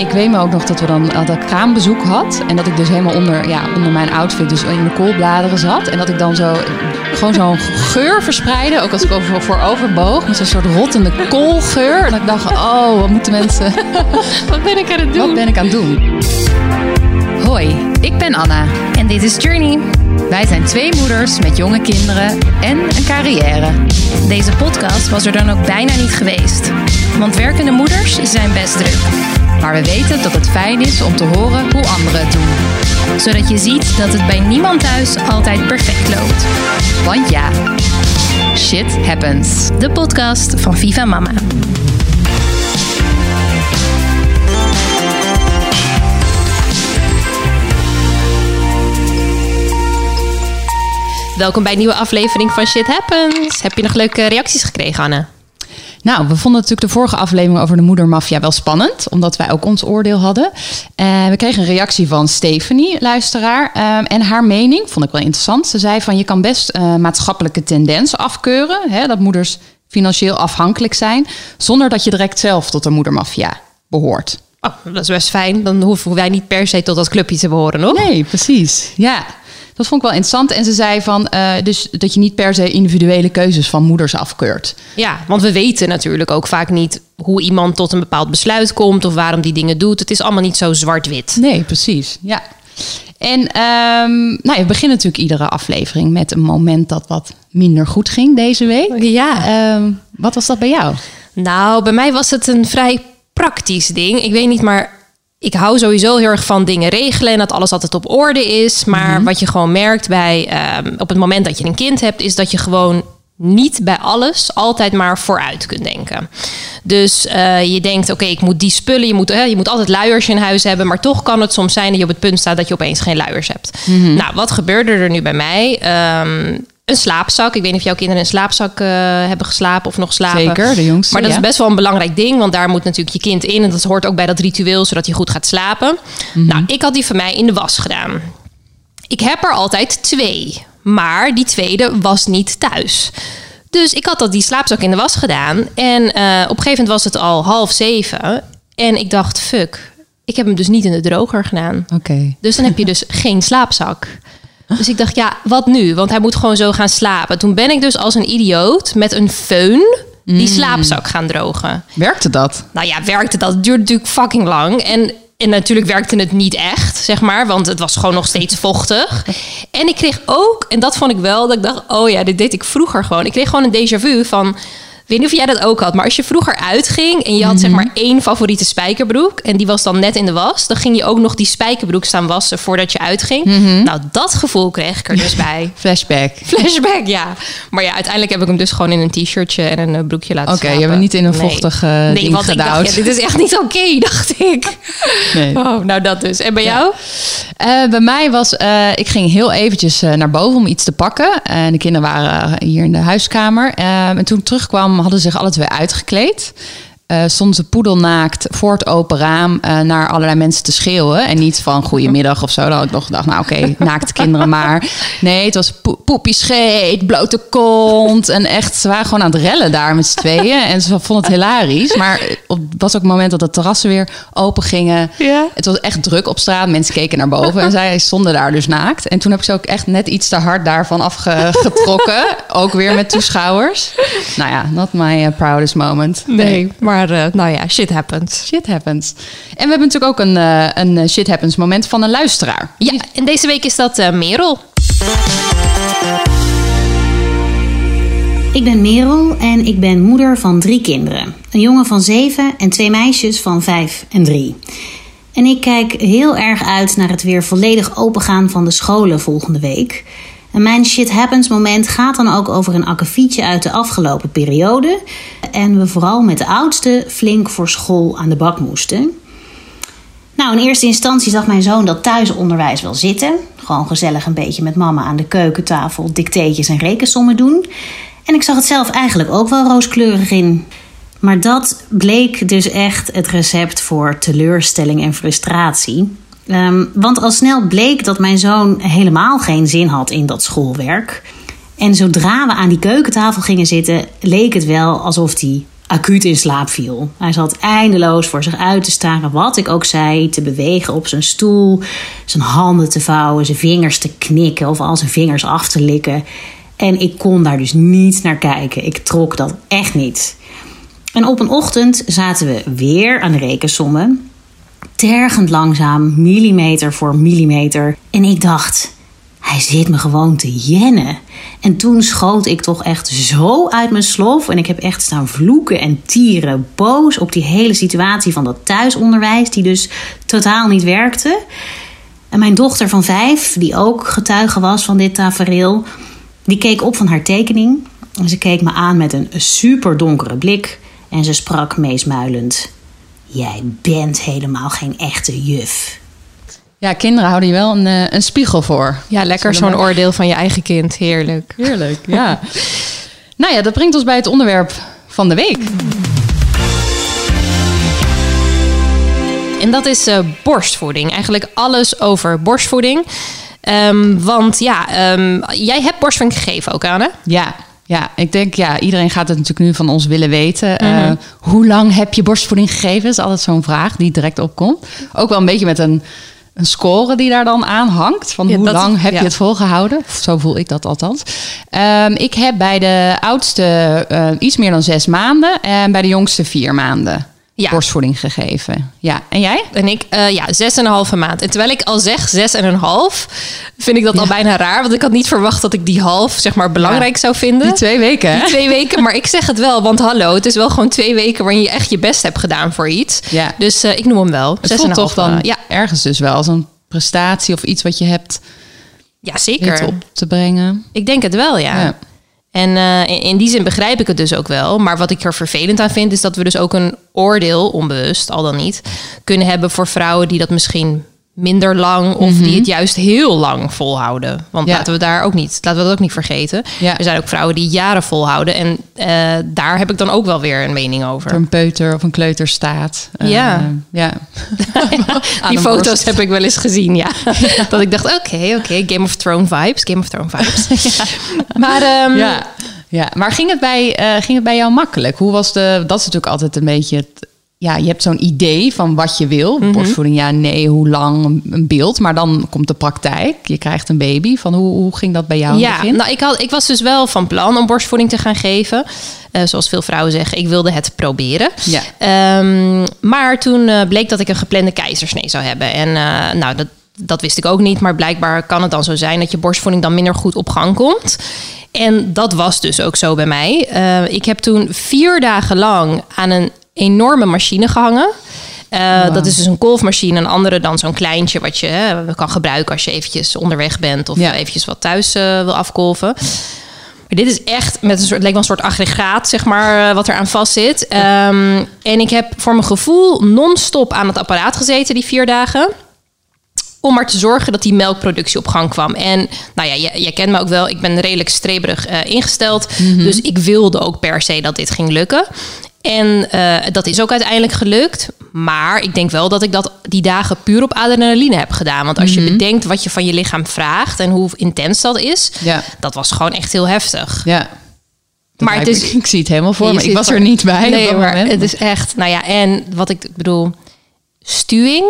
ik weet me ook nog dat we dan dat ik kraambezoek had. En dat ik dus helemaal onder, ja, onder mijn outfit, dus in de koolbladeren zat. En dat ik dan zo gewoon zo'n geur verspreidde. Ook als ik over, voor overboog. Met zo'n soort rottende koolgeur. En dat ik dacht, oh, wat moeten mensen... Wat ben ik aan het doen? Wat ben ik aan het doen? Hoi, ik ben Anna. En dit is Journey. Wij zijn twee moeders met jonge kinderen en een carrière. Deze podcast was er dan ook bijna niet geweest. Want werkende moeders zijn best druk. Maar we weten dat het fijn is om te horen hoe anderen het doen. Zodat je ziet dat het bij niemand thuis altijd perfect loopt. Want ja, shit happens. De podcast van Viva Mama. Welkom bij een nieuwe aflevering van Shit Happens. Heb je nog leuke reacties gekregen, Anne? Nou, we vonden natuurlijk de vorige aflevering over de moedermafia wel spannend, omdat wij ook ons oordeel hadden. Uh, we kregen een reactie van Stephanie, luisteraar, uh, en haar mening vond ik wel interessant. Ze zei van je kan best uh, maatschappelijke tendens afkeuren, hè, dat moeders financieel afhankelijk zijn, zonder dat je direct zelf tot de moedermafia behoort. Oh, dat is best fijn. Dan hoeven wij niet per se tot dat clubje te behoren, nog? Nee, precies. Ja. Dat vond ik wel interessant. En ze zei van, uh, dus dat je niet per se individuele keuzes van moeders afkeurt. Ja, want we weten natuurlijk ook vaak niet hoe iemand tot een bepaald besluit komt of waarom die dingen doet. Het is allemaal niet zo zwart-wit. Nee, precies. Ja. En um, nou, we beginnen natuurlijk iedere aflevering met een moment dat wat minder goed ging deze week. Ja. Um, wat was dat bij jou? Nou, bij mij was het een vrij praktisch ding. Ik weet niet, maar ik hou sowieso heel erg van dingen regelen en dat alles altijd op orde is. Maar mm -hmm. wat je gewoon merkt bij um, op het moment dat je een kind hebt, is dat je gewoon niet bij alles altijd maar vooruit kunt denken. Dus uh, je denkt, oké, okay, ik moet die spullen, je moet, hè, je moet altijd luiers in huis hebben, maar toch kan het soms zijn dat je op het punt staat dat je opeens geen luiers hebt. Mm -hmm. Nou, wat gebeurde er nu bij mij? Um, een slaapzak. Ik weet niet of jouw kinderen in een slaapzak uh, hebben geslapen of nog slapen. Zeker, de jongste. Maar dat ja. is best wel een belangrijk ding, want daar moet natuurlijk je kind in. En dat hoort ook bij dat ritueel, zodat hij goed gaat slapen. Mhm. Nou, ik had die van mij in de was gedaan. Ik heb er altijd twee, maar die tweede was niet thuis. Dus ik had dat die slaapzak in de was gedaan. En uh, op een gegeven moment was het al half zeven. En ik dacht, fuck, ik heb hem dus niet in de droger gedaan. Oké. Okay. Dus dan heb je dus geen slaapzak. Dus ik dacht, ja, wat nu? Want hij moet gewoon zo gaan slapen. Toen ben ik dus als een idioot met een föhn die mm. slaapzak gaan drogen. Werkte dat? Nou ja, werkte dat. Het duurde natuurlijk fucking lang. En, en natuurlijk werkte het niet echt, zeg maar. Want het was gewoon nog steeds vochtig. En ik kreeg ook, en dat vond ik wel, dat ik dacht... oh ja, dit deed ik vroeger gewoon. Ik kreeg gewoon een déjà vu van... Ik weet niet of jij dat ook had, maar als je vroeger uitging en je had mm -hmm. zeg maar één favoriete spijkerbroek en die was dan net in de was, dan ging je ook nog die spijkerbroek staan wassen voordat je uitging. Mm -hmm. Nou, dat gevoel kreeg ik er dus bij. Flashback. Flashback, ja. Maar ja, uiteindelijk heb ik hem dus gewoon in een t-shirtje en een broekje laten Oké, okay, je hebt niet in een vochtig uh, nee. ding want gedouwd. Ik dacht, ja, dit is echt niet oké, okay, dacht ik. Nee. Oh, nou dat dus. En bij ja. jou? Uh, bij mij was, uh, ik ging heel eventjes naar boven om iets te pakken. En de kinderen waren hier in de huiskamer. en toen terugkwam hadden zich alle twee uitgekleed. Uh, stond ze poedelnaakt voor het open raam uh, naar allerlei mensen te schreeuwen. En niet van goedemiddag of zo. Dan had ik nog gedacht, nou oké, okay, naakte kinderen maar. Nee, het was po poepie scheet, blote kont. En echt, ze waren gewoon aan het rellen daar met z'n tweeën. En ze vonden het hilarisch. Maar het was ook het moment dat de terrassen weer open gingen. Ja. Het was echt druk op straat. Mensen keken naar boven en zij stonden daar dus naakt. En toen heb ik ze ook echt net iets te hard daarvan afgetrokken. ook weer met toeschouwers. Nou ja, not my uh, proudest moment. Nee, nee. maar maar uh, nou ja, shit happens. Shit happens. En we hebben natuurlijk ook een, uh, een shit happens moment van een luisteraar. Ja, en deze week is dat uh, Merel. Ik ben Merel en ik ben moeder van drie kinderen. Een jongen van zeven en twee meisjes van vijf en drie. En ik kijk heel erg uit naar het weer volledig opengaan van de scholen volgende week. En mijn shit happens moment gaat dan ook over een akkefietje uit de afgelopen periode. En we vooral met de oudste flink voor school aan de bak moesten. Nou, in eerste instantie zag mijn zoon dat thuisonderwijs wel zitten. Gewoon gezellig een beetje met mama aan de keukentafel dicteetjes en rekensommen doen. En ik zag het zelf eigenlijk ook wel rooskleurig in. Maar dat bleek dus echt het recept voor teleurstelling en frustratie. Um, want al snel bleek dat mijn zoon helemaal geen zin had in dat schoolwerk. En zodra we aan die keukentafel gingen zitten, leek het wel alsof hij acuut in slaap viel. Hij zat eindeloos voor zich uit te staren, wat ik ook zei, te bewegen op zijn stoel, zijn handen te vouwen, zijn vingers te knikken of al zijn vingers af te likken. En ik kon daar dus niet naar kijken. Ik trok dat echt niet. En op een ochtend zaten we weer aan de rekensommen. Tergend langzaam, millimeter voor millimeter. En ik dacht, hij zit me gewoon te jennen. En toen schoot ik toch echt zo uit mijn slof. En ik heb echt staan vloeken en tieren. Boos op die hele situatie van dat thuisonderwijs, die dus totaal niet werkte. En mijn dochter van vijf, die ook getuige was van dit tafereel, die keek op van haar tekening. En ze keek me aan met een super donkere blik. En ze sprak meesmuilend: Jij bent helemaal geen echte juf. Ja, kinderen houden je wel een, eh, een spiegel voor. Ja, lekker zo'n oordeel van je eigen kind. Heerlijk. Heerlijk, ja. nou ja, dat brengt ons bij het onderwerp van de week. En dat is uh, borstvoeding. Eigenlijk alles over borstvoeding. Um, want ja, um, jij hebt borstvoeding gegeven ook, Anne? Ja, ja, ik denk, ja, iedereen gaat het natuurlijk nu van ons willen weten. Mm -hmm. uh, hoe lang heb je borstvoeding gegeven? Dat is altijd zo'n vraag die direct opkomt. Ook wel een beetje met een een score die daar dan aan hangt. Van ja, hoe lang heb ja. je het volgehouden? Zo voel ik dat althans. Um, ik heb bij de oudste uh, iets meer dan zes maanden en bij de jongste vier maanden. Ja. borstvoeding gegeven. Ja, en jij? En ik, uh, ja, zes en een halve maand. En terwijl ik al zeg zes en een half, vind ik dat ja. al bijna raar. Want ik had niet verwacht dat ik die half, zeg maar, belangrijk ja. zou vinden. Die twee weken, hè? Die twee weken, maar ik zeg het wel. Want hallo, het is wel gewoon twee weken waarin je echt je best hebt gedaan voor iets. Ja. Dus uh, ik noem hem wel. Het zes voelt en toch half, dan ja. ergens dus wel als een prestatie of iets wat je hebt ja, zeker. op te brengen. Ik denk het wel, ja. En in, in, die zin begrijp ik het dus ook wel. Maar wat ik er vervelend aan vind, is dat we dus ook een oordeel, onbewust al dan niet, kunnen hebben voor vrouwen die dat misschien minder lang of die het juist heel lang volhouden. Want ja. laten we daar ook niet, laten we dat ook niet vergeten. Ja. Er zijn ook vrouwen die jaren volhouden en uh, daar heb ik dan ook wel weer een mening over. Een peuter of een kleuter staat. Ja, uh, ja. die foto's borst. heb ik wel eens gezien. Ja, dat ik dacht, oké, okay, oké, okay, Game of Thrones vibes, Game of Thrones vibes. maar um, ja. Ja, maar ging het, bij, uh, ging het bij jou makkelijk? Hoe was de. Dat is natuurlijk altijd een beetje het, ja, je hebt zo'n idee van wat je wil. Mm-hmm. Borstvoeding, ja, nee, hoe lang, een beeld. Maar dan komt de praktijk. Je krijgt een baby. Van hoe, hoe ging dat bij jou in ja, het begin? Nou, ik, had, ik was dus wel van plan om borstvoeding te gaan geven. Uh, zoals veel vrouwen zeggen, ik wilde het proberen. Ja. Um, maar toen uh, bleek dat ik een geplande keizersnee zou hebben. En uh, nou, dat, dat wist ik ook niet. Maar blijkbaar kan het dan zo zijn dat je borstvoeding dan minder goed op gang komt. En dat was dus ook zo bij mij. ik heb toen vier dagen lang aan een enorme machine gehangen. Uh, wow. Dat is dus een kolfmachine. Een andere dan zo'n kleintje wat je hè, kan gebruiken als je eventjes onderweg bent of ja. eventjes wat thuis uh, wil afkolven. Maar dit is echt met een soort, lijkt wel een soort aggregaat, zeg maar, uh, wat er aan vast zit. Um, en ik heb voor mijn gevoel non-stop aan het apparaat gezeten die vier dagen om maar te zorgen dat die melkproductie op gang kwam. En nou ja, jij, jij kent me ook wel. Ik ben redelijk streberig uh, ingesteld. Mm-hmm. Dus ik wilde ook per se dat dit ging lukken. En uh, dat is ook uiteindelijk gelukt. Maar ik denk wel dat ik dat die dagen puur op adrenaline heb gedaan. Want als je bedenkt wat je van je lichaam vraagt en hoe intens dat is, ja. dat was gewoon echt heel heftig. Ja. Maar het is, ik, zie het helemaal voor me. Ik was er niet bij. Nee, maar moment. het is echt. Nou ja, en wat ik bedoel, stuwing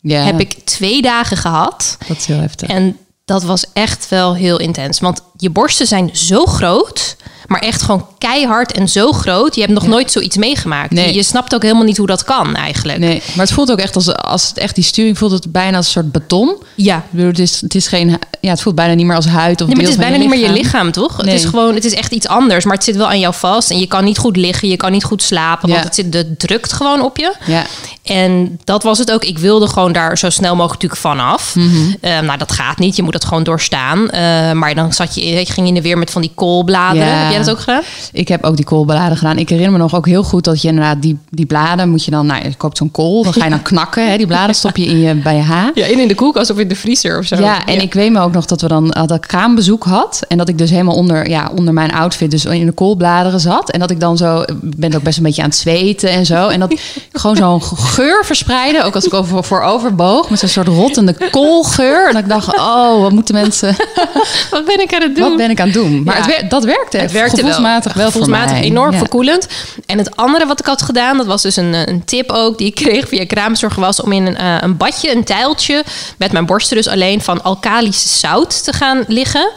ja. heb ik twee dagen gehad. Dat is heel heftig. En dat was echt wel heel intens. Want je borsten zijn zo groot. Maar echt gewoon keihard en zo groot. Je hebt nog ja. nooit zoiets meegemaakt. Nee. Je snapt ook helemaal niet hoe dat kan eigenlijk. Nee, maar het voelt ook echt als, als het echt die sturing voelt het bijna als een soort beton. Ja. Ik bedoel, het, is, het is geen, ja, het voelt bijna niet meer als huid of nee, maar het is bijna niet meer je lichaam, toch? Nee. Het is gewoon, het is echt iets anders. Maar het zit wel aan jou vast. En je kan niet goed liggen, je kan niet goed slapen. Ja. Want het, zit, het drukt gewoon op je. Ja. En dat was het ook. Ik wilde gewoon daar zo snel mogelijk natuurlijk vanaf. Uh, nou, dat gaat niet. Je moet het gewoon doorstaan. Uh, maar dan zat je, je ging in de weer met van die koolbladeren. Ja. Heb jij dat ook gedaan? Ik heb ook die koolbladen gedaan. Ik herinner me nog ook heel goed dat je inderdaad die, die bladen moet je dan, nou, je koopt zo'n kool, dan ga je dan knakken. Hè, die bladen stop je in je bij je haar. Ja, in, in de koelkast of in de vriezer of zo. Ja, en ja. ik weet me ook nog dat we dan dat ik kraambezoek had en dat ik dus helemaal onder, ja, onder mijn outfit dus in de koolbladeren zat en dat ik dan zo ben ook best een beetje aan het zweten en zo en dat gewoon zo'n geur verspreiden, ook als ik over voor overboog met zo'n soort rottende koolgeur en dat ik dacht, oh, wat moeten mensen? wat ben ik aan het doen? Wat ben ik aan het doen? Maar Ja. het wer- dat werkte. Het werkte gevoelsmatig wel, voor Gevoelsmatig mij. enorm Ja. verkoelend. En het andere wat ik had gedaan, dat was dus een, eh, een tip ook... die ik kreeg via kraamzorg, was om in een, eh, een badje, een tijltje... met mijn borsten dus alleen van alkalisch zout te gaan liggen.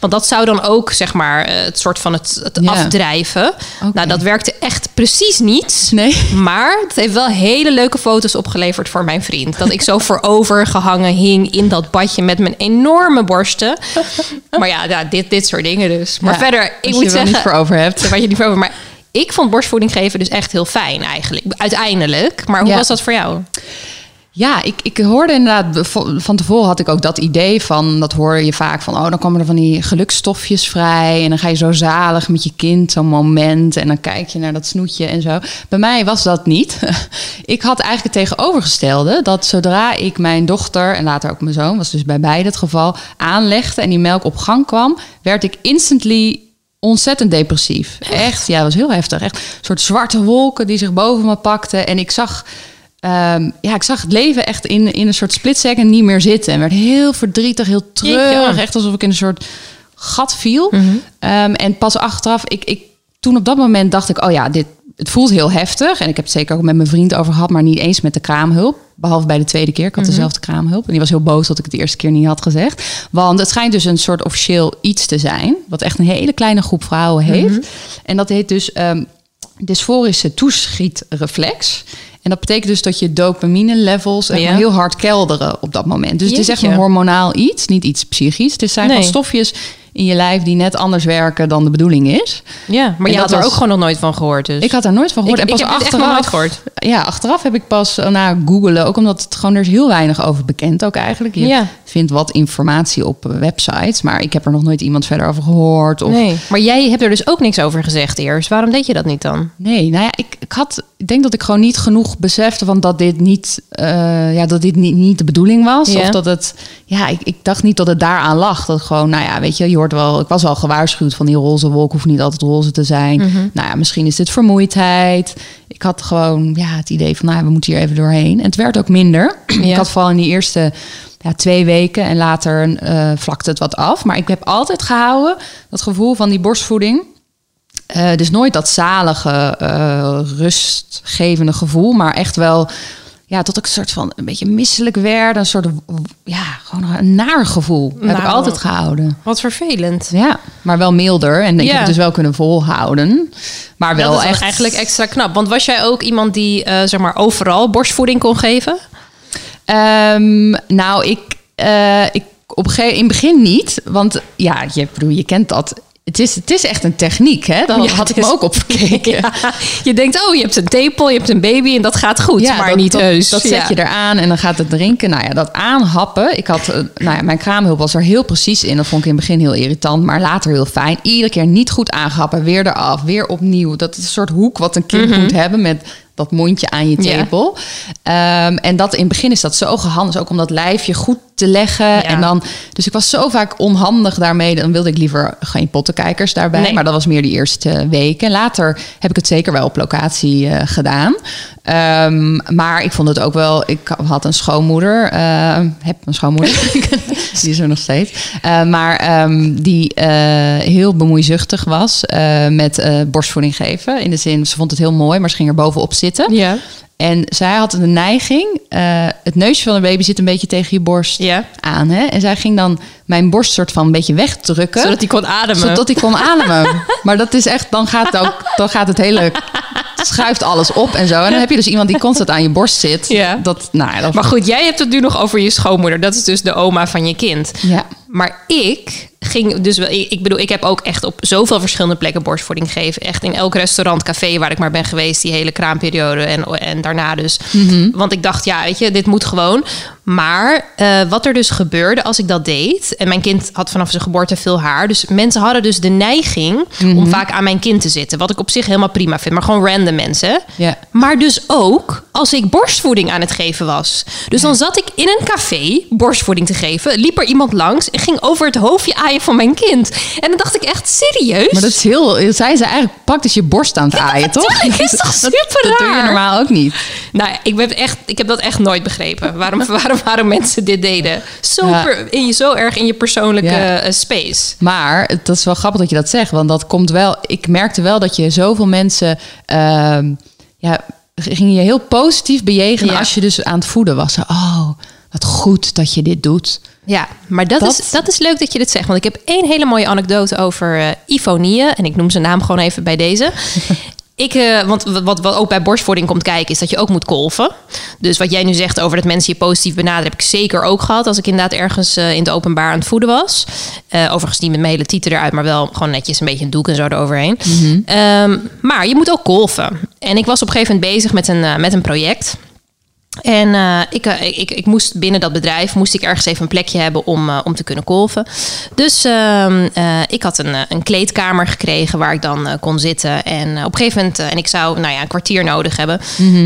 Want dat zou dan ook, zeg maar, eh, het soort van het, afdrijven. Nou, dat werkte echt precies niet. Nee. Maar het heeft wel hele leuke foto's opgeleverd voor mijn vriend. Dat ik zo voorover gehangen hing in dat badje met mijn enorme borsten. Maar ja, ja dit, dit soort dingen dus. Maar Ja, verder, ik moet je er zeggen... niet voor over hebt. Waar je niet voor over... Maar ik vond borstvoeding geven dus echt heel fijn eigenlijk. Uiteindelijk. Maar hoe Ja. was dat voor jou? Ja, ik, ik hoorde inderdaad, van tevoren had ik ook dat idee van, dat hoor je vaak van, oh dan komen er van die gelukstofjes vrij en dan ga je zo zalig met je kind, zo'n moment en dan kijk je naar dat snoetje en zo. Bij mij was dat niet. ik had eigenlijk het tegenovergestelde, dat zodra ik mijn dochter en later ook mijn zoon, was dus bij beide het geval, aanlegde en die melk op gang kwam, werd ik instantly ontzettend depressief. Echt, ja, dat was heel heftig. Echt een soort zwarte wolken die zich boven me pakten. En ik zag, ehm, ja, ik zag het leven echt in, in een soort split second niet meer zitten. En werd heel verdrietig, heel treurig. Echt alsof ik in een soort gat viel. Mhm. Ehm, en pas achteraf, ik, ik, toen op dat moment dacht ik, oh ja, dit, het voelt heel heftig. En ik heb het zeker ook met mijn vriend over gehad, maar niet eens met de kraamhulp. Behalve bij de tweede keer. Ik had dezelfde kraamhulp. En die was heel boos dat ik het de eerste keer niet had gezegd. Want het schijnt dus een soort officieel iets te zijn. Wat echt een hele kleine groep vrouwen heeft. En dat heet dus ehm dysforische toeschietreflex. En dat betekent dus dat je dopamine levels echt Ja. heel hard kelderen op dat moment. Dus het is echt een hormonaal iets, niet iets psychisch. Het zijn Nee. stofjes in je lijf die net anders werken dan de bedoeling is. Ja, maar En je had er was- ook gewoon nog nooit van gehoord dus. Ik had daar nooit van gehoord. Ik- en ik pas heb echt achteraf, nog nooit gehoord. Ja, achteraf heb ik pas eh, na googelen, ook omdat het gewoon er is heel weinig over bekend ook eigenlijk. Je Ja. vindt wat informatie op eh, websites, maar ik heb er nog nooit iemand verder over gehoord. Of, Nee, maar jij hebt er dus ook niks over gezegd eerst. Waarom deed je dat niet dan? Nee, nou ja, ik, ik had, ik denk dat ik gewoon niet genoeg besefte van dat dit niet, eh, ja, dat dit niet, niet de bedoeling was. Of dat het, ja, ik, ik dacht niet dat het daaraan lag. Dat gewoon, nou ja, weet je, je hoort wel, ik was wel gewaarschuwd van die roze wolk hoeft niet altijd roze te zijn. Mhm. Nou ja, misschien is dit vermoeidheid. Ik had gewoon, ja, het idee van, nou, we moeten hier even doorheen. En het werd ook minder. Ik had vooral in die eerste ja, twee weken en later eh, vlakte het wat af. Maar ik heb altijd gehouden dat gevoel van die borstvoeding. Eh, dus nooit dat zalige, eh, rustgevende gevoel, maar echt wel, ja, tot ik een soort van een beetje misselijk werd, een soort, ja, gewoon een naar gevoel heb ik Nou. altijd gehouden. Wat vervelend. Ja, maar wel milder en ik Ja. heb het dus wel kunnen volhouden, maar wel dat is echt eigenlijk extra knap. Want was jij ook iemand die eh, zeg maar overal borstvoeding kon geven? Ehm, nou, ik, ik op een gegeven in het begin niet, want ja, je, bedoel, je kent dat. Het is, het is echt een techniek, hè? Daar Ja, had ik me ook op gekeken. Ja, je denkt, oh, je hebt een tepel, je hebt een baby en dat gaat goed, maar dat, niet dat, heus. Dat zet Ja. je eraan en dan gaat het drinken. Nou ja, dat aanhappen. Ik had, eh, nou ja, mijn kraamhulp was er heel precies in. Dat vond ik in het begin heel irritant, maar later heel fijn. Iedere keer niet goed aangehappen, weer eraf, weer opnieuw. Dat is een soort hoek wat een kind moet hebben met dat mondje aan je. Ja. tepel. Ehm, en dat in het begin is dat zo gehandig, ook om dat lijfje goed te leggen. En dan, dus ik was zo vaak onhandig daarmee. Dan wilde ik liever geen pottenkijkers daarbij. Nee. Maar dat was meer die eerste weken. Later heb ik het zeker wel op locatie eh, gedaan. Ehm, maar ik vond het ook wel. Ik had een schoonmoeder. eh, heb een schoonmoeder. die is er nog steeds. Maar ehm, die eh, heel bemoeizuchtig was eh, met borstvoeding geven. In de zin, ze vond het heel mooi, maar ze ging er bovenop zitten. Ja. En zij had een neiging. eh, het neusje van de baby zit een beetje tegen je borst Ja. aan. Hè? En zij ging dan mijn borst soort van een beetje wegdrukken. Zodat hij kon ademen. Zodat hij kon ademen. maar dat is echt, dan gaat, het ook, dan gaat het hele, schuift alles op en zo. En dan heb je dus iemand die constant aan je borst zit. Ja. Dat, nou, ja, dat, Maar goed, jij hebt het nu nog over je schoonmoeder. Dat is dus de oma van je kind. Ja. Maar ik ging dus wel. Ik bedoel, ik heb ook echt op zoveel verschillende plekken borstvoeding gegeven. Echt in elk restaurant, café waar ik maar ben geweest, die hele kraamperiode en, en daarna dus. Want ik dacht, ja, weet je, dit moet gewoon. Maar eh, wat er dus gebeurde als ik dat deed. En mijn kind had vanaf zijn geboorte veel haar. Dus mensen hadden dus de neiging om vaak aan mijn kind te zitten. Wat ik op zich helemaal prima vind. Maar gewoon random mensen. Ja. Maar dus ook als ik borstvoeding aan het geven was. Dus dan zat ik in een café borstvoeding te geven. Liep er iemand langs en ging over het hoofdje aaien van mijn kind. En dan dacht ik echt, serieus? Maar dat is heel... Zij ze eigenlijk praktisch je borst aan het aaien, toch? natuurlijk, is toch Dat- super Dat doe je raar? normaal ook niet. Nou, ik, ben echt, ik heb dat echt nooit begrepen. Waarom, waarom, waarom mensen dit deden. Zo, Ja. per- in je, zo erg in je persoonlijke Ja. eh, space. Maar het dat is wel grappig dat je dat zegt. Want dat komt wel... Ik merkte wel dat je zoveel mensen... ehm, ja, ging je heel positief bejegenen als je dus aan het voeden was. Oh, wat goed dat je dit doet. Ja, maar dat, Dat- Is, dat is leuk dat je dit zegt. Want ik heb één hele mooie anekdote over Ivonie. En ik noem zijn naam gewoon even bij deze. Ik, eh, want wat, wat, ook bij borstvoeding komt kijken, is dat je ook moet kolven. Dus wat jij nu zegt over dat mensen je positief benaderen, heb ik zeker ook gehad. Als ik inderdaad ergens eh, in het openbaar aan het voeden was. Overigens niet met mijn hele titel eruit, maar wel gewoon netjes een beetje een doek en zo eroverheen. Ehm, maar je moet ook kolven. En ik was op een gegeven moment bezig met een, met een project. En eh, ik, eh, ik, ik moest binnen dat bedrijf moest ik ergens even een plekje hebben om, eh, om te kunnen kolven. Dus ehm, eh, ik had een, een kleedkamer gekregen waar ik dan kon zitten. En op een gegeven moment, en ik zou nou ja, een kwartier nodig hebben.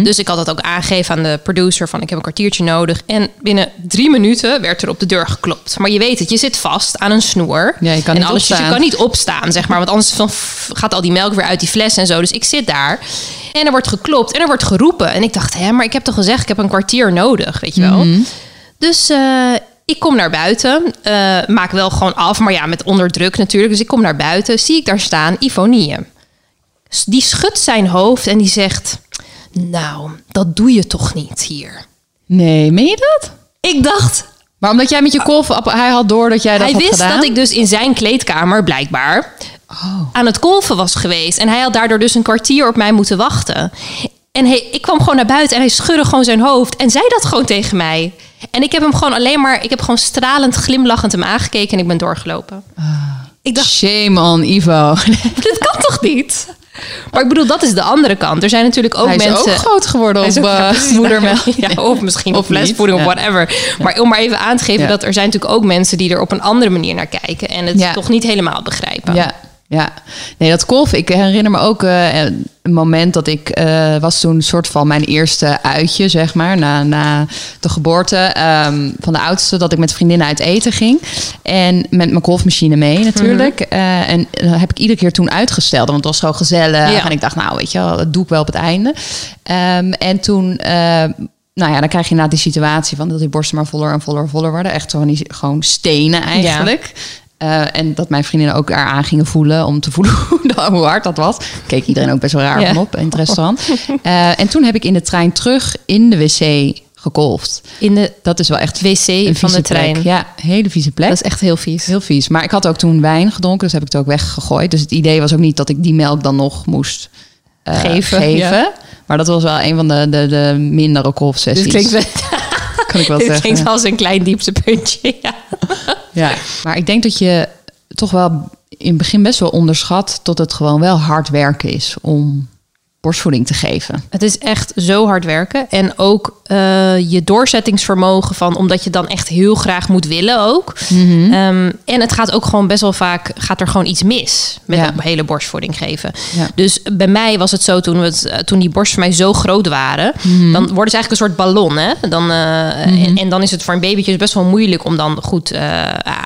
Dus ik had dat ook aangegeven aan de producer van ik heb een kwartiertje nodig. En binnen drie minuten werd er op de deur geklopt. Maar je weet het, je zit vast aan een snoer. Ja, je kan en niet alles, dus je opstaan. kan niet opstaan, zeg maar. Want anders gaat al die melk weer uit die fles en zo. Dus ik zit daar. En er wordt geklopt en er wordt geroepen. En ik dacht, hè, maar ik heb toch gezegd, ik heb een kwartier nodig, weet je wel. Dus eh, ik kom naar buiten. eh, maak wel gewoon af, maar ja, met onder druk natuurlijk. Dus ik kom naar buiten. Zie ik daar staan Ivonie. Die schudt zijn hoofd en die zegt... Nou, dat doe je toch niet hier? Nee, meen je dat? Ik dacht, Maar omdat jij met je kolf... Hij had door dat jij dat hij had wist gedaan? dat ik dus in zijn kleedkamer, blijkbaar, Oh. aan het kolven was geweest. En hij had daardoor dus een kwartier op mij moeten wachten. En hij, ik kwam gewoon naar buiten en hij schudde gewoon zijn hoofd en zei dat gewoon tegen mij. En ik heb hem gewoon alleen maar, ik heb gewoon stralend glimlachend hem aangekeken en ik ben doorgelopen. Ik dacht, Shame on Ivo. dit kan toch niet? Maar ik bedoel, dat is de andere kant. Er zijn natuurlijk ook Hij is mensen. ook groot geworden op eh, precies. moedermelk. Ja, of misschien op flesvoeding of ja. whatever. Maar om maar even aan te geven Ja. dat er zijn natuurlijk ook mensen die er op een andere manier naar kijken en het toch niet helemaal begrijpen. Ja, ja. Nee, dat kolf. Ik herinner me ook eh, een moment dat ik eh, was toen een soort van mijn eerste uitje, zeg maar, na, na de geboorte ehm, van de oudste, dat ik met vriendinnen uit eten ging. En met mijn kolfmachine mee natuurlijk. Eh, en dat heb ik iedere keer toen uitgesteld, want het was zo gezellig. Ja. En ik dacht, nou weet je wel, dat doe ik wel op het einde. Ehm, en toen... nou ja, dan krijg je inderdaad die situatie van dat die borsten maar voller en voller en voller worden. Echt gewoon, die, gewoon stenen eigenlijk. Eh, en dat mijn vriendinnen ook eraan gingen voelen om te voelen hoe hard dat was. Keek iedereen ook best wel raar Ja. op in het restaurant. Eh, en toen heb ik in de trein terug in de wc gekolfd. In de Dat is wel echt wc van de trein. plek. Ja, hele vieze plek. Dat is echt heel vies. heel vies. Maar ik had ook toen wijn gedronken, dus heb ik het ook weggegooid. Dus het idee was ook niet dat ik die melk dan nog moest eh, Geven, geven. ja. Maar dat was wel een van de, de, de mindere kolfsessies. Dit klinkt, wel- kan ik wel dit zeggen. klinkt als een klein dieptepuntje. Ja. Ja, maar ik denk dat je toch wel in het begin best wel onderschat dat het gewoon wel hard werken is om borstvoeding te geven. Het is echt zo hard werken. En ook eh, je doorzettingsvermogen van, omdat je dan echt heel graag moet willen ook. Mhm. Ehm, en het gaat ook gewoon best wel vaak, gaat er gewoon iets mis met Ja. een hele borstvoeding geven. Ja. Dus bij mij was het zo toen, we het, eh, toen die borsten voor mij zo groot waren, Mhm. dan worden ze eigenlijk een soort ballon. Hè? Dan, eh, en, en dan is het voor een babytje dus best wel moeilijk om dan goed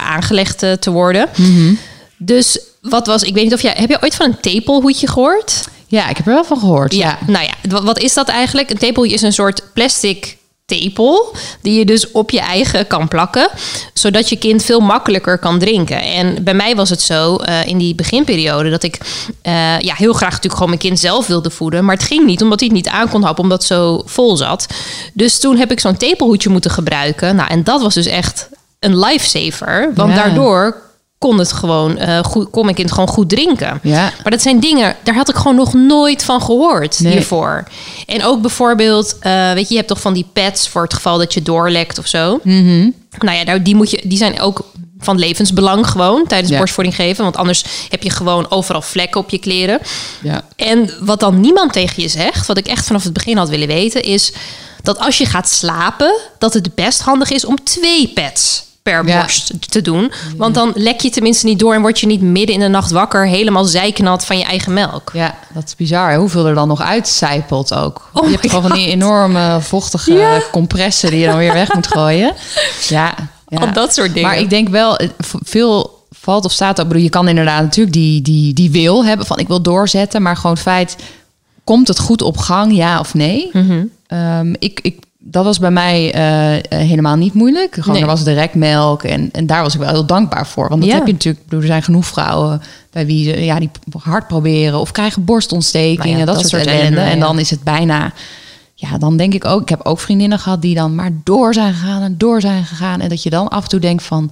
aangelegd te worden. Mhm. Dus wat was, ik weet niet of jij, heb je ooit van een tepelhoedje gehoord? Ja, ik heb er wel van gehoord. Ja, nou ja, wat, is dat eigenlijk? Een tepelhoedje is een soort plastic tepel die je dus op je eigen kan plakken, zodat je kind veel makkelijker kan drinken. En bij mij was het zo eh, in die beginperiode dat ik eh, ja, heel graag natuurlijk gewoon mijn kind zelf wilde voeden, maar het ging niet omdat hij het niet aan kon happen omdat het zo vol zat. Dus toen heb ik zo'n tepelhoedje moeten gebruiken. Nou, en dat was dus echt een lifesaver, want Ja. daardoor kon het gewoon eh, goed, kon mijn kind gewoon goed drinken. Ja. Maar dat zijn dingen, daar had ik gewoon nog nooit van gehoord Nee. hiervoor. En ook bijvoorbeeld, eh, weet je, je hebt toch van die pads voor het geval dat je doorlekt of zo. Mhm. Nou ja, daar, die, moet je, die zijn ook van levensbelang gewoon tijdens Ja. borstvoeding geven. Want anders heb je gewoon overal vlekken op je kleren. Ja. En wat dan niemand tegen je zegt, wat ik echt vanaf het begin had willen weten, is dat als je gaat slapen, dat het best handig is om twee pads per Ja. borst te doen. Want dan lek je tenminste niet door en word je niet midden in de nacht wakker, helemaal zijknat van je eigen melk. Ja, dat is bizar. Hoeveel er dan nog uitcijpelt ook. Oh je hebt gewoon van die enorme vochtige Ja. compressen die je dan weer weg moet gooien. Ja, ja. Al dat soort dingen. Maar ik denk wel, eh, veel valt of staat ook. Bedoel, je kan inderdaad natuurlijk die, die, die wil hebben van ik wil doorzetten. Maar gewoon feit, komt het goed op gang, ja of nee? Mhm. Ehm, ik, ik, dat was bij mij eh, eh, helemaal niet moeilijk. Gewoon, Nee. er was direct melk en, en daar was ik wel heel dankbaar voor. Want dat Ja. heb je natuurlijk, bedoel, er zijn genoeg vrouwen bij wie ze ja, die hard proberen of krijgen borstontstekingen, Nou ja, dat, dat soort, soort ellende. En dan is het bijna, ja, dan denk ik ook, ik heb ook vriendinnen gehad die dan maar door zijn gegaan en door zijn gegaan. En dat je dan af en toe denkt van,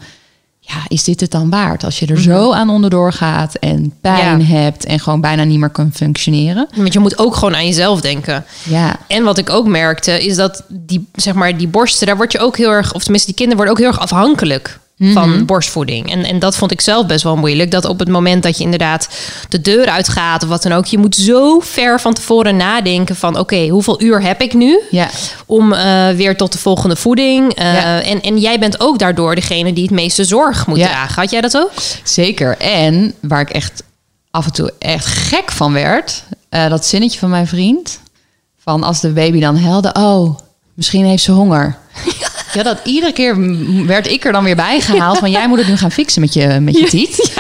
ja, is dit het dan waard? Als je er zo aan onderdoor gaat en pijn Mhm. Ja. hebt en gewoon bijna niet meer kan functioneren. Want je moet ook gewoon aan jezelf denken. Ja, En wat ik ook merkte, is dat die, zeg maar, die borsten, daar word je ook heel erg, of tenminste, die kinderen worden ook heel erg afhankelijk van borstvoeding. En, en dat vond ik zelf best wel moeilijk. Dat op het moment dat je inderdaad de deur uitgaat of wat dan ook, je moet zo ver van tevoren nadenken van oké, hoeveel uur heb ik nu? ja. Om eh, weer tot de volgende voeding. Eh, Ja. en, en jij bent ook daardoor degene die het meeste zorg moet Ja. dragen. Had jij dat ook? Zeker. En waar ik echt af en toe echt gek van werd, eh, dat zinnetje van mijn vriend. Van als de baby dan helde, oh, misschien heeft ze honger. Ja, dat iedere keer werd ik er dan weer bij gehaald van jij moet het nu gaan fixen met je, met je tiet.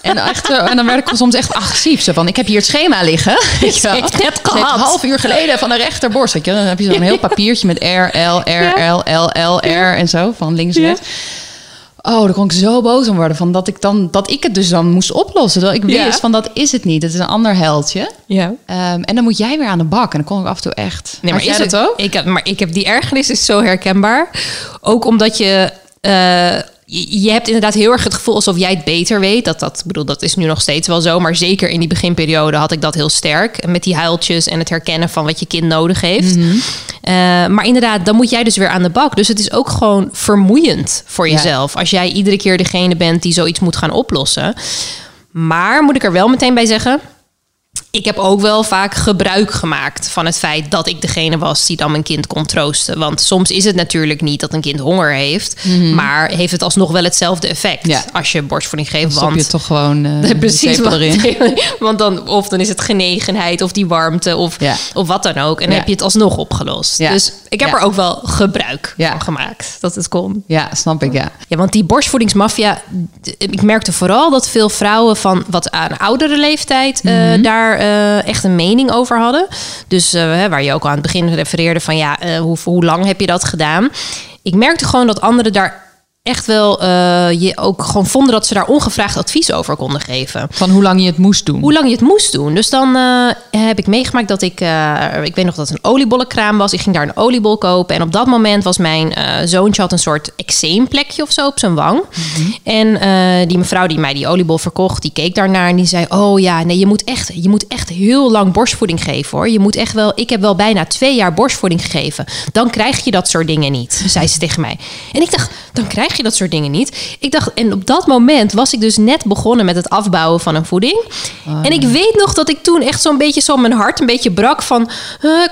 En, echt, eh, en dan werd ik soms echt agressief. Zo van, ik heb hier het schema liggen. Heb ik net gehad. Een half uur geleden van de rechterborst. Weet je. wel. Dan heb je zo'n heel papiertje met R, L, R, L, L, L, R en zo. Van links, rechts. Oh, daar kon ik zo boos om worden. Van dat, ik dan, dat ik het dus dan moest oplossen. Dat ik Ja. wist van dat is het niet. Het is een ander heldje. Ja. Ehm, en dan moet jij weer aan de bak. En dan kon ik af en toe echt... Nee, maar is dat het ook? Ik heb, maar ik heb die ergernis is zo herkenbaar. Ook omdat je. eh, je je hebt inderdaad heel erg het gevoel alsof jij het beter weet. Dat, dat, ik bedoel, dat is nu nog steeds wel zo. Maar zeker in die beginperiode had ik dat heel sterk. Met die huiltjes en het herkennen van wat je kind nodig heeft. Mhm. Eh, maar inderdaad, dan moet jij dus weer aan de bak. Dus het is ook gewoon vermoeiend voor Ja. jezelf. Als jij iedere keer degene bent die zoiets moet gaan oplossen. Maar moet ik er wel meteen bij zeggen ik heb ook wel vaak gebruik gemaakt van het feit dat ik degene was die dan mijn kind kon troosten. Want soms is het natuurlijk niet dat een kind honger heeft, maar heeft het alsnog wel hetzelfde effect Mhm. Ja. als je borstvoeding geeft. Dan want je toch gewoon de Precies, want, erin. want dan, of dan is het genegenheid of die warmte of, Ja. of wat dan ook. En dan Ja. heb je het alsnog opgelost. Dus ik heb er ook wel gebruik van gemaakt dat het kon. Ja, snap ik, ja. Ja, want die borstvoedingsmafia, ik merkte vooral dat veel vrouwen van wat aan oudere leeftijd eh, Mhm. daar eh, echt een mening over hadden. Dus eh, waar je ook aan het begin refereerde van ja, eh, hoe, hoe lang heb je dat gedaan? Ik merkte gewoon dat anderen daar echt wel eh, je ook gewoon vonden dat ze daar ongevraagd advies over konden geven. Van hoe lang je het moest doen. Hoe lang je het moest doen. Dus dan eh, heb ik meegemaakt dat ik... eh, ik weet nog dat het een oliebollenkraam was. Ik ging daar een oliebol kopen. En op dat moment was mijn zoontje... had een soort eczeemplekje of zo op zijn wang. En eh, die mevrouw die mij die oliebol verkocht... die keek daarnaar en die zei... oh ja, nee, je moet echt, je moet echt heel lang borstvoeding geven hoor. Je moet echt wel... Ik heb wel bijna twee jaar borstvoeding gegeven. Dan krijg je dat soort dingen niet, zei ze tegen mij. En ik dacht, dan krijg je dat soort dingen niet. Ik dacht, en op dat moment was ik dus net begonnen met het afbouwen van een voeding. en ik weet nog dat ik toen echt zo'n beetje zo mijn hart een beetje brak van...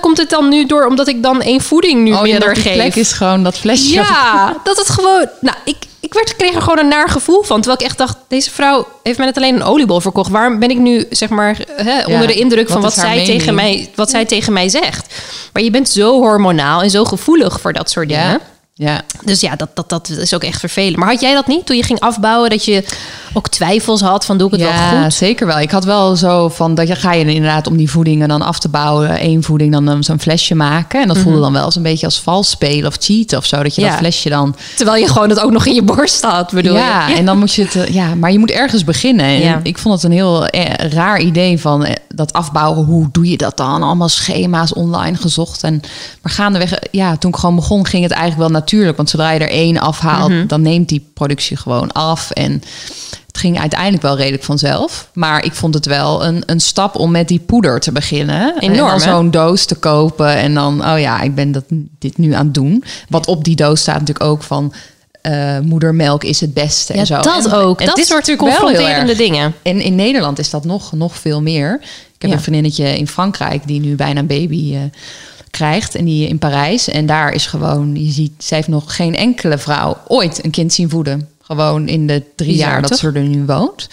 komt het dan nu door omdat ik dan één voeding nu oh ja, minder die geef? plek is gewoon dat flesje. Ja, dat het gewoon... Nou, ik, ik werd, kreeg er gewoon een naar gevoel van. Terwijl ik echt dacht, deze vrouw heeft mij net alleen een oliebol verkocht. Waarom ben ik nu, zeg maar, hè, onder de indruk van wat zij, tegen mij, wat zij tegen mij zegt? Maar je bent zo hormonaal en zo gevoelig voor dat soort dingen. Ja, ja. Dus ja, dat, dat, dat is ook echt vervelend. Maar had jij dat niet toen je ging afbouwen? Dat je ook twijfels had van doe ik het ja, wel goed? zeker wel. Ik had wel zo van dat je ga je inderdaad om die voedingen dan af te bouwen, één voeding dan um, zo'n flesje maken en dat voelde dan wel eens een beetje als vals spelen of cheaten of zo dat je Ja. dat flesje dan Terwijl je gewoon het ook nog in je borst had, bedoel ja, je? en dan moet je het eh, ja, maar je moet ergens beginnen. En Ja. ik vond het een heel eh, raar idee van eh, dat afbouwen. Hoe doe je dat dan? Allemaal schema's online gezocht en maar gaandeweg, ja, toen ik gewoon begon, ging het eigenlijk wel natuurlijk, want zodra je er één afhaalt, Mhm. dan neemt die productie gewoon af en het ging uiteindelijk wel redelijk vanzelf. Maar ik vond het wel een, een stap om met die poeder te beginnen. Enorm, En zo'n doos te kopen. En dan, oh ja, ik ben dat, dit nu aan het doen. Wat op die doos staat natuurlijk ook van... eh, moedermelk is het beste Ja, en zo. dat En- ook. en dat is soort natuurlijk confronterende dingen. En in Nederland is dat nog, nog veel meer. Ik heb Ja. een vriendinnetje in Frankrijk... die nu bijna een baby eh, krijgt en die in Parijs. En daar is gewoon, je ziet, zij heeft nog geen enkele vrouw ooit een kind zien voeden. Gewoon in de drie Bizar, jaar dat toch? ze er nu woont.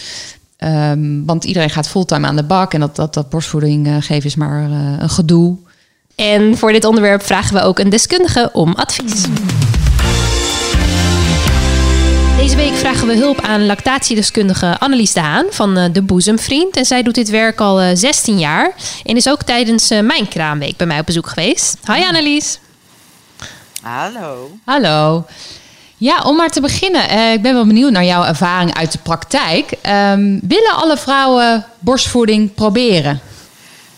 Ehm, want iedereen gaat fulltime aan de bak en dat, dat, dat borstvoeding eh, geven is maar eh, een gedoe. En voor dit onderwerp vragen we ook een deskundige om advies. Deze week vragen we hulp aan lactatiedeskundige Annelies de Haan van eh, De Boezemvriend. En zij doet dit werk al eh, 16 jaar en is ook tijdens eh, mijn kraamweek bij mij op bezoek geweest. Hi Annelies. Hallo. Hallo. Ja, om maar te beginnen. eh, ik ben wel benieuwd naar jouw ervaring uit de praktijk. Ehm, willen alle vrouwen borstvoeding proberen?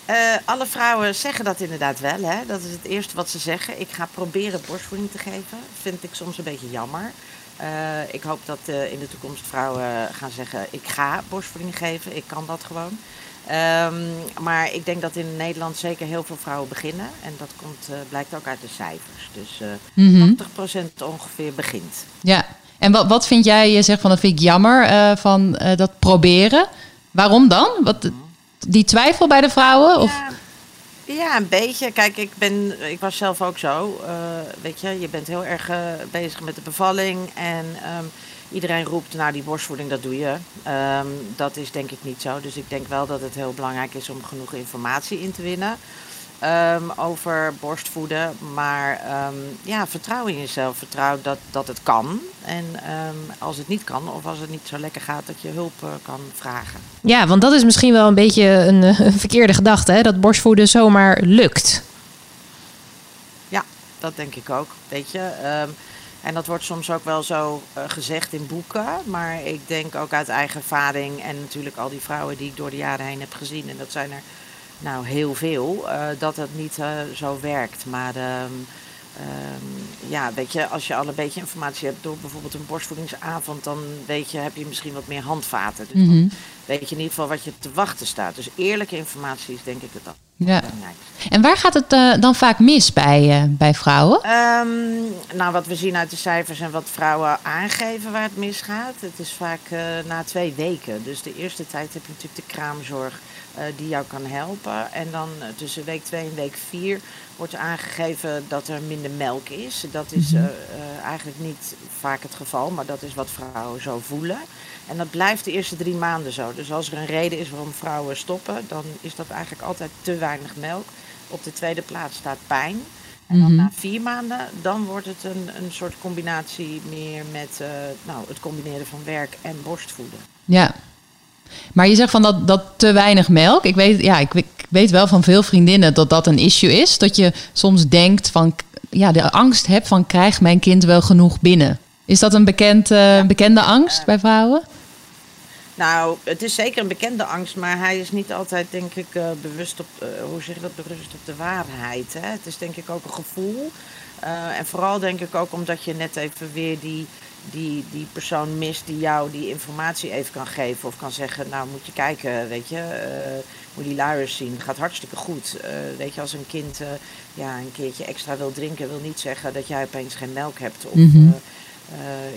Eh, alle vrouwen zeggen dat inderdaad wel. Hè? Dat is het eerste wat ze zeggen. Ik ga proberen borstvoeding te geven. Vind ik soms een beetje jammer. Eh, ik hoop dat eh, in de toekomst vrouwen gaan zeggen: ik ga borstvoeding geven. Ik kan dat gewoon. Ehm, maar ik denk dat in Nederland zeker heel veel vrouwen beginnen. En dat komt, eh, blijkt ook uit de cijfers. Dus eh Mhm. 80% ongeveer begint. Ja. En wat, wat vind jij? Je zegt van dat vind ik jammer eh, van eh, dat proberen. Waarom dan? Wat, die twijfel bij de vrouwen? Of? Ja, ja, een beetje. Kijk, ik, ben, ik was zelf ook zo. eh, weet je, je bent heel erg eh, bezig met de bevalling. En ehm, iedereen roept, nou die borstvoeding, dat doe je. Ehm, dat is denk ik niet zo. Dus ik denk wel dat het heel belangrijk is om genoeg informatie in te winnen. Ehm, over borstvoeden. Maar ehm, ja, vertrouw in jezelf. Vertrouw dat, dat het kan. En ehm, als het niet kan, of als het niet zo lekker gaat, dat je hulp eh, kan vragen. Ja, want dat is misschien wel een beetje een, eh, een verkeerde gedachte, hè? dat borstvoeden zomaar lukt. Ja, dat denk ik ook. Weet je. En dat wordt soms ook wel zo eh, gezegd in boeken. Maar ik denk ook uit eigen ervaring. En natuurlijk al die vrouwen die ik door de jaren heen heb gezien. En dat zijn er nou heel veel. eh, dat het niet eh, zo werkt. Maar ehm, ehm, ja, weet je, als je al een beetje informatie hebt door bijvoorbeeld een borstvoedingsavond. Dan weet je, heb je misschien wat meer handvaten. Dus Mhm. dan weet je in ieder geval wat je te wachten staat. Dus eerlijke informatie is denk ik het Ja. belangrijkste. En waar gaat het eh, dan vaak mis bij, bij vrouwen? Ehm, nou, wat we zien uit de cijfers en wat vrouwen aangeven waar het misgaat, het is vaak na twee weken. Dus de eerste tijd heb je natuurlijk de kraamzorg die jou kan helpen. En dan eh, tussen week 2 en week 4 wordt aangegeven dat er minder melk is. Dat is eh, eh, eigenlijk niet vaak het geval, maar dat is wat vrouwen zo voelen. En dat blijft de eerste drie maanden zo. Dus als er een reden is waarom vrouwen stoppen, dan is dat eigenlijk altijd te weinig melk. Op de tweede plaats staat pijn. En dan Mhm. na vier maanden, dan wordt het een, een soort combinatie meer met eh, nou, het combineren van werk en borstvoeden. Ja. Maar je zegt van dat, dat te weinig melk. Ik weet, ja, ik, weet- ik weet wel van veel vriendinnen dat dat een issue is. Dat je soms denkt van, ja, de angst hebt van krijgt mijn kind wel genoeg binnen? Is dat een bekend, eh, bekende angst bij vrouwen? Nou, het is zeker een bekende angst, maar hij is niet altijd, denk ik, eh, bewust op, eh, hoe zeg je dat, bewust op de waarheid. Hè? Het is denk ik ook een gevoel. En vooral denk ik ook omdat je net even weer die, die, die persoon mist die jou die informatie even kan geven. Of kan zeggen, nou moet je kijken, weet je, eh, moet die luiers zien. Gaat hartstikke goed. Eh, weet je, als een kind eh, ja, een keertje extra wil drinken, wil niet zeggen dat jij opeens geen melk hebt. Of, Mhm.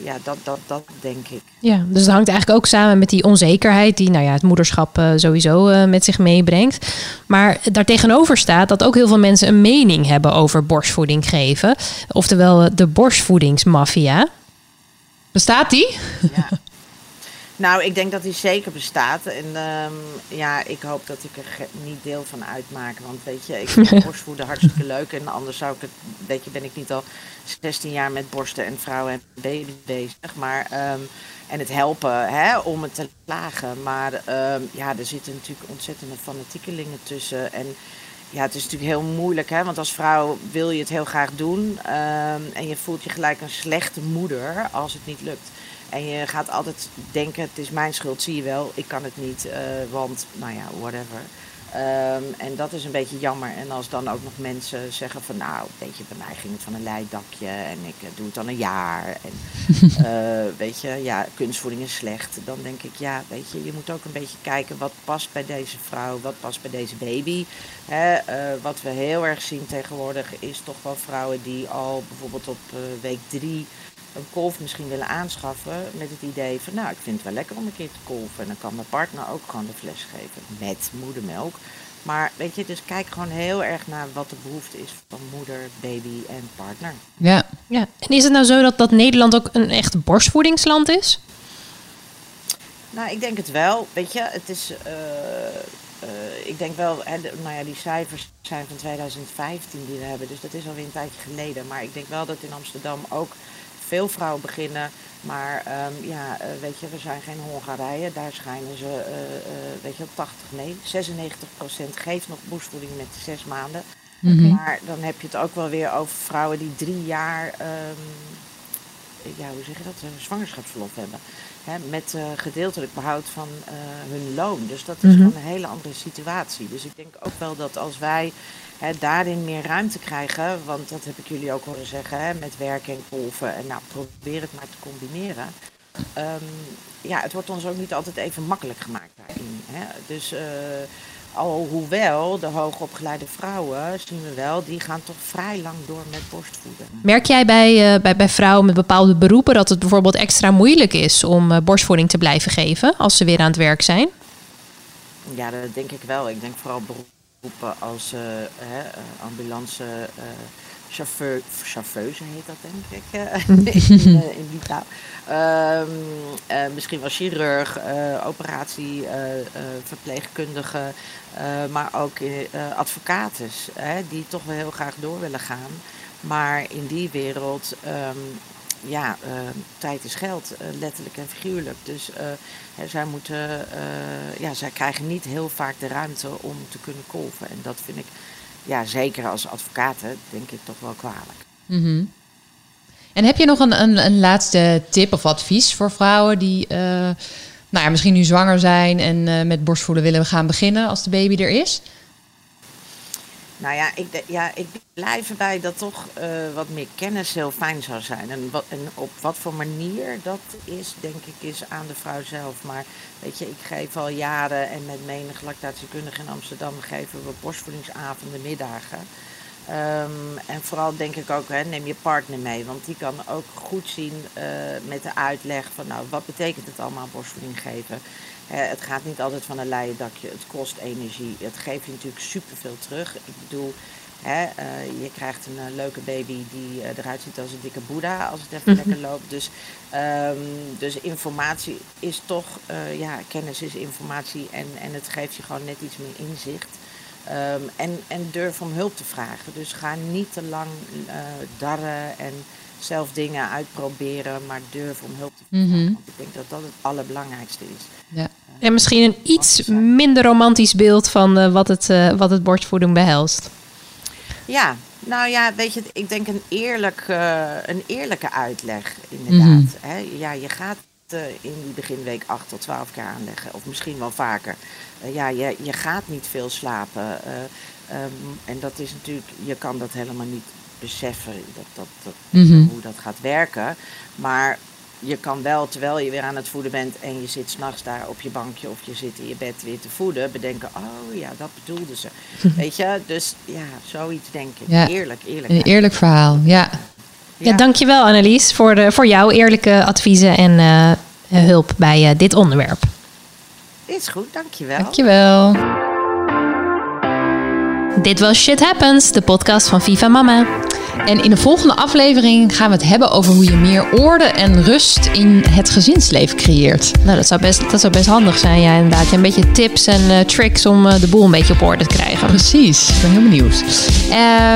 ja, dat, dat, dat denk ik. Ja, dus het hangt eigenlijk ook samen met die onzekerheid die nou ja, het moederschap sowieso met zich meebrengt. Maar daartegenover staat dat ook heel veel mensen een mening hebben over borstvoeding geven. Oftewel de borstvoedingsmafia. Bestaat die? Ja. Nou, ik denk dat die zeker bestaat. En ehm, ja, ik hoop dat ik er niet deel van uitmaak. Want weet je, ik vind borstvoeden hartstikke leuk. En anders zou ik het, weet je, ben ik niet al 16 jaar met borsten en vrouwen en baby bezig. Maar, ehm, en het helpen hè, om het te lagen. Maar ehm, ja, er zitten natuurlijk ontzettende fanatiekelingen tussen. En ja, het is natuurlijk heel moeilijk, hè? want als vrouw wil je het heel graag doen. ehm, en je voelt je gelijk een slechte moeder als het niet lukt. En je gaat altijd denken, het is mijn schuld, zie je wel, ik kan het niet, eh, want, nou ja, whatever. Ehm, en dat is een beetje jammer. En als dan ook nog mensen zeggen van, nou, weet je, bij mij ging het van een leidakje en ik eh, doe het al een jaar. En eh, weet je, ja, kunstvoeding is slecht. Dan denk ik, ja, weet je, je moet ook een beetje kijken wat past bij deze vrouw, wat past bij deze baby. Hè, eh, wat we heel erg zien tegenwoordig is toch wel vrouwen die al bijvoorbeeld op week drie een kolf misschien willen aanschaffen met het idee van, nou, ik vind het wel lekker om een keer te kolven. En dan kan mijn partner ook gewoon de fles geven met moedermelk. Maar weet je, dus kijk gewoon heel erg naar wat de behoefte is van moeder, baby en partner. Ja. ja. En is het nou zo dat, dat Nederland ook een echt borstvoedingsland is? Nou, ik denk het wel. Weet je, het is. Uh, uh, ik denk wel, hè, de, nou ja, die cijfers zijn van 2015 die we hebben, dus dat is alweer een tijdje geleden. Maar ik denk wel dat in Amsterdam ook veel vrouwen beginnen. Maar um, ja, uh, weet je, we zijn geen Hongarije. Daar schijnen ze, uh, uh, weet je, 80, nee, 96 procent geeft nog borstvoeding met zes maanden. Mm -hmm. Maar dan heb je het ook wel weer over vrouwen die drie jaar, um, ja, hoe zeg je dat, zwangerschapsverlof hebben. Hè, met gedeeltelijk behoud van hun loon. Dus dat is mm -hmm. gewoon een hele andere situatie. Dus ik denk ook wel dat als wij hè, daarin meer ruimte krijgen. Want dat heb ik jullie ook horen zeggen, hè, met werken en kolven. En nou, probeer het maar te combineren. Um, ja, het wordt ons ook niet altijd even makkelijk gemaakt daarin. Hè. Dus uh, alhoewel de hoogopgeleide vrouwen, zien we wel, die gaan toch vrij lang door met borstvoeden. Merk jij bij, uh, bij, bij vrouwen met bepaalde beroepen dat het bijvoorbeeld extra moeilijk is om uh, borstvoeding te blijven geven als ze weer aan het werk zijn? Ja, dat denk ik wel. Ik denk vooral beroepen beroepen als uh, hè, ambulance uh, chauffeur, chauffeuse heet dat denk ik in, in die taal. Um, misschien wel chirurg, operatie, verpleegkundige, maar ook advocaten die toch wel heel graag door willen gaan. Maar in die wereld um, ja, uh, tijd is geld, uh, letterlijk en figuurlijk. Dus uh, zij, moeten, ja, zij krijgen niet heel vaak de ruimte om te kunnen kolven. En dat vind ik, ja, zeker als advocaat, denk ik toch wel kwalijk. -hmm. En heb je nog een, een, een, laatste tip of advies voor vrouwen die nou ja, misschien nu zwanger zijn en met borstvoeden willen gaan beginnen als de baby er is? Nou ja, ik, ja, ik blijf erbij dat toch uh, wat meer kennis heel fijn zou zijn. En, wat, en op wat voor manier dat is, denk ik, is aan de vrouw zelf. Maar weet je, ik geef al jaren en met menig lactatiekundige in Amsterdam geven we borstvoedingsavonden, middagen. Um, en vooral denk ik ook, hè, neem je partner mee. Want die kan ook goed zien uh, met de uitleg van, nou, wat betekent het allemaal borstvoeding geven? het gaat niet altijd van een leien dakje. Het kost energie. Het geeft je natuurlijk superveel terug. Ik bedoel, hè, uh, je krijgt een uh, leuke baby die eruit ziet als een dikke boeddha als het even lekker loopt. Dus, um, dus informatie is toch, ja, kennis is informatie en, en het geeft je gewoon net iets meer inzicht. Um, en, en durf om hulp te vragen. Dus ga niet te lang darren en zelf dingen uitproberen, maar durf om hulp te vragen. Mm -hmm. Want ik denk dat dat het allerbelangrijkste is. Ja. En misschien een iets minder romantisch beeld van uh, wat, het, uh, wat het borstvoeding behelst. Ja, nou ja, weet je, ik denk een, eerlijk, uh, een eerlijke uitleg inderdaad. Mm -hmm. Hè? Ja, je gaat in die beginweek 8 tot 12 keer aanleggen, of misschien wel vaker. Ja, je, je gaat niet veel slapen. Um, en dat is natuurlijk, je kan dat helemaal niet beseffen, dat, dat, dat, mm -hmm. hoe dat gaat werken. Maar je kan wel, terwijl je weer aan het voeden bent en je zit s'nachts daar op je bankje of je zit in je bed weer te voeden, bedenken, oh ja, dat bedoelden ze. Weet je, dus ja, zoiets denk ik. Ja. Eerlijk, eerlijk. Een eerlijk verhaal, ja. Ja, ja dankjewel Annelies voor, de, voor jouw eerlijke adviezen en uh, hulp bij uh, dit onderwerp. Is goed, dankjewel. Dankjewel. Dit was Shit Happens, de podcast van Viva Mama. En in de volgende aflevering gaan we het hebben over hoe je meer orde en rust in het gezinsleven creëert. Nou, dat zou best, dat zou best handig zijn, ja, inderdaad. Ja, een beetje tips en uh, tricks om uh, de boel een beetje op orde te krijgen. Precies, ik ben heel benieuwd.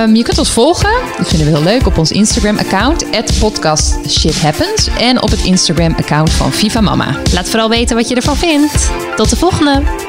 Um, je kunt ons volgen, dat vinden we heel leuk, op ons Instagram-account, podcast Shit Happens. En op het Instagram-account van Viva Mama. Laat vooral weten wat je ervan vindt. Tot de volgende!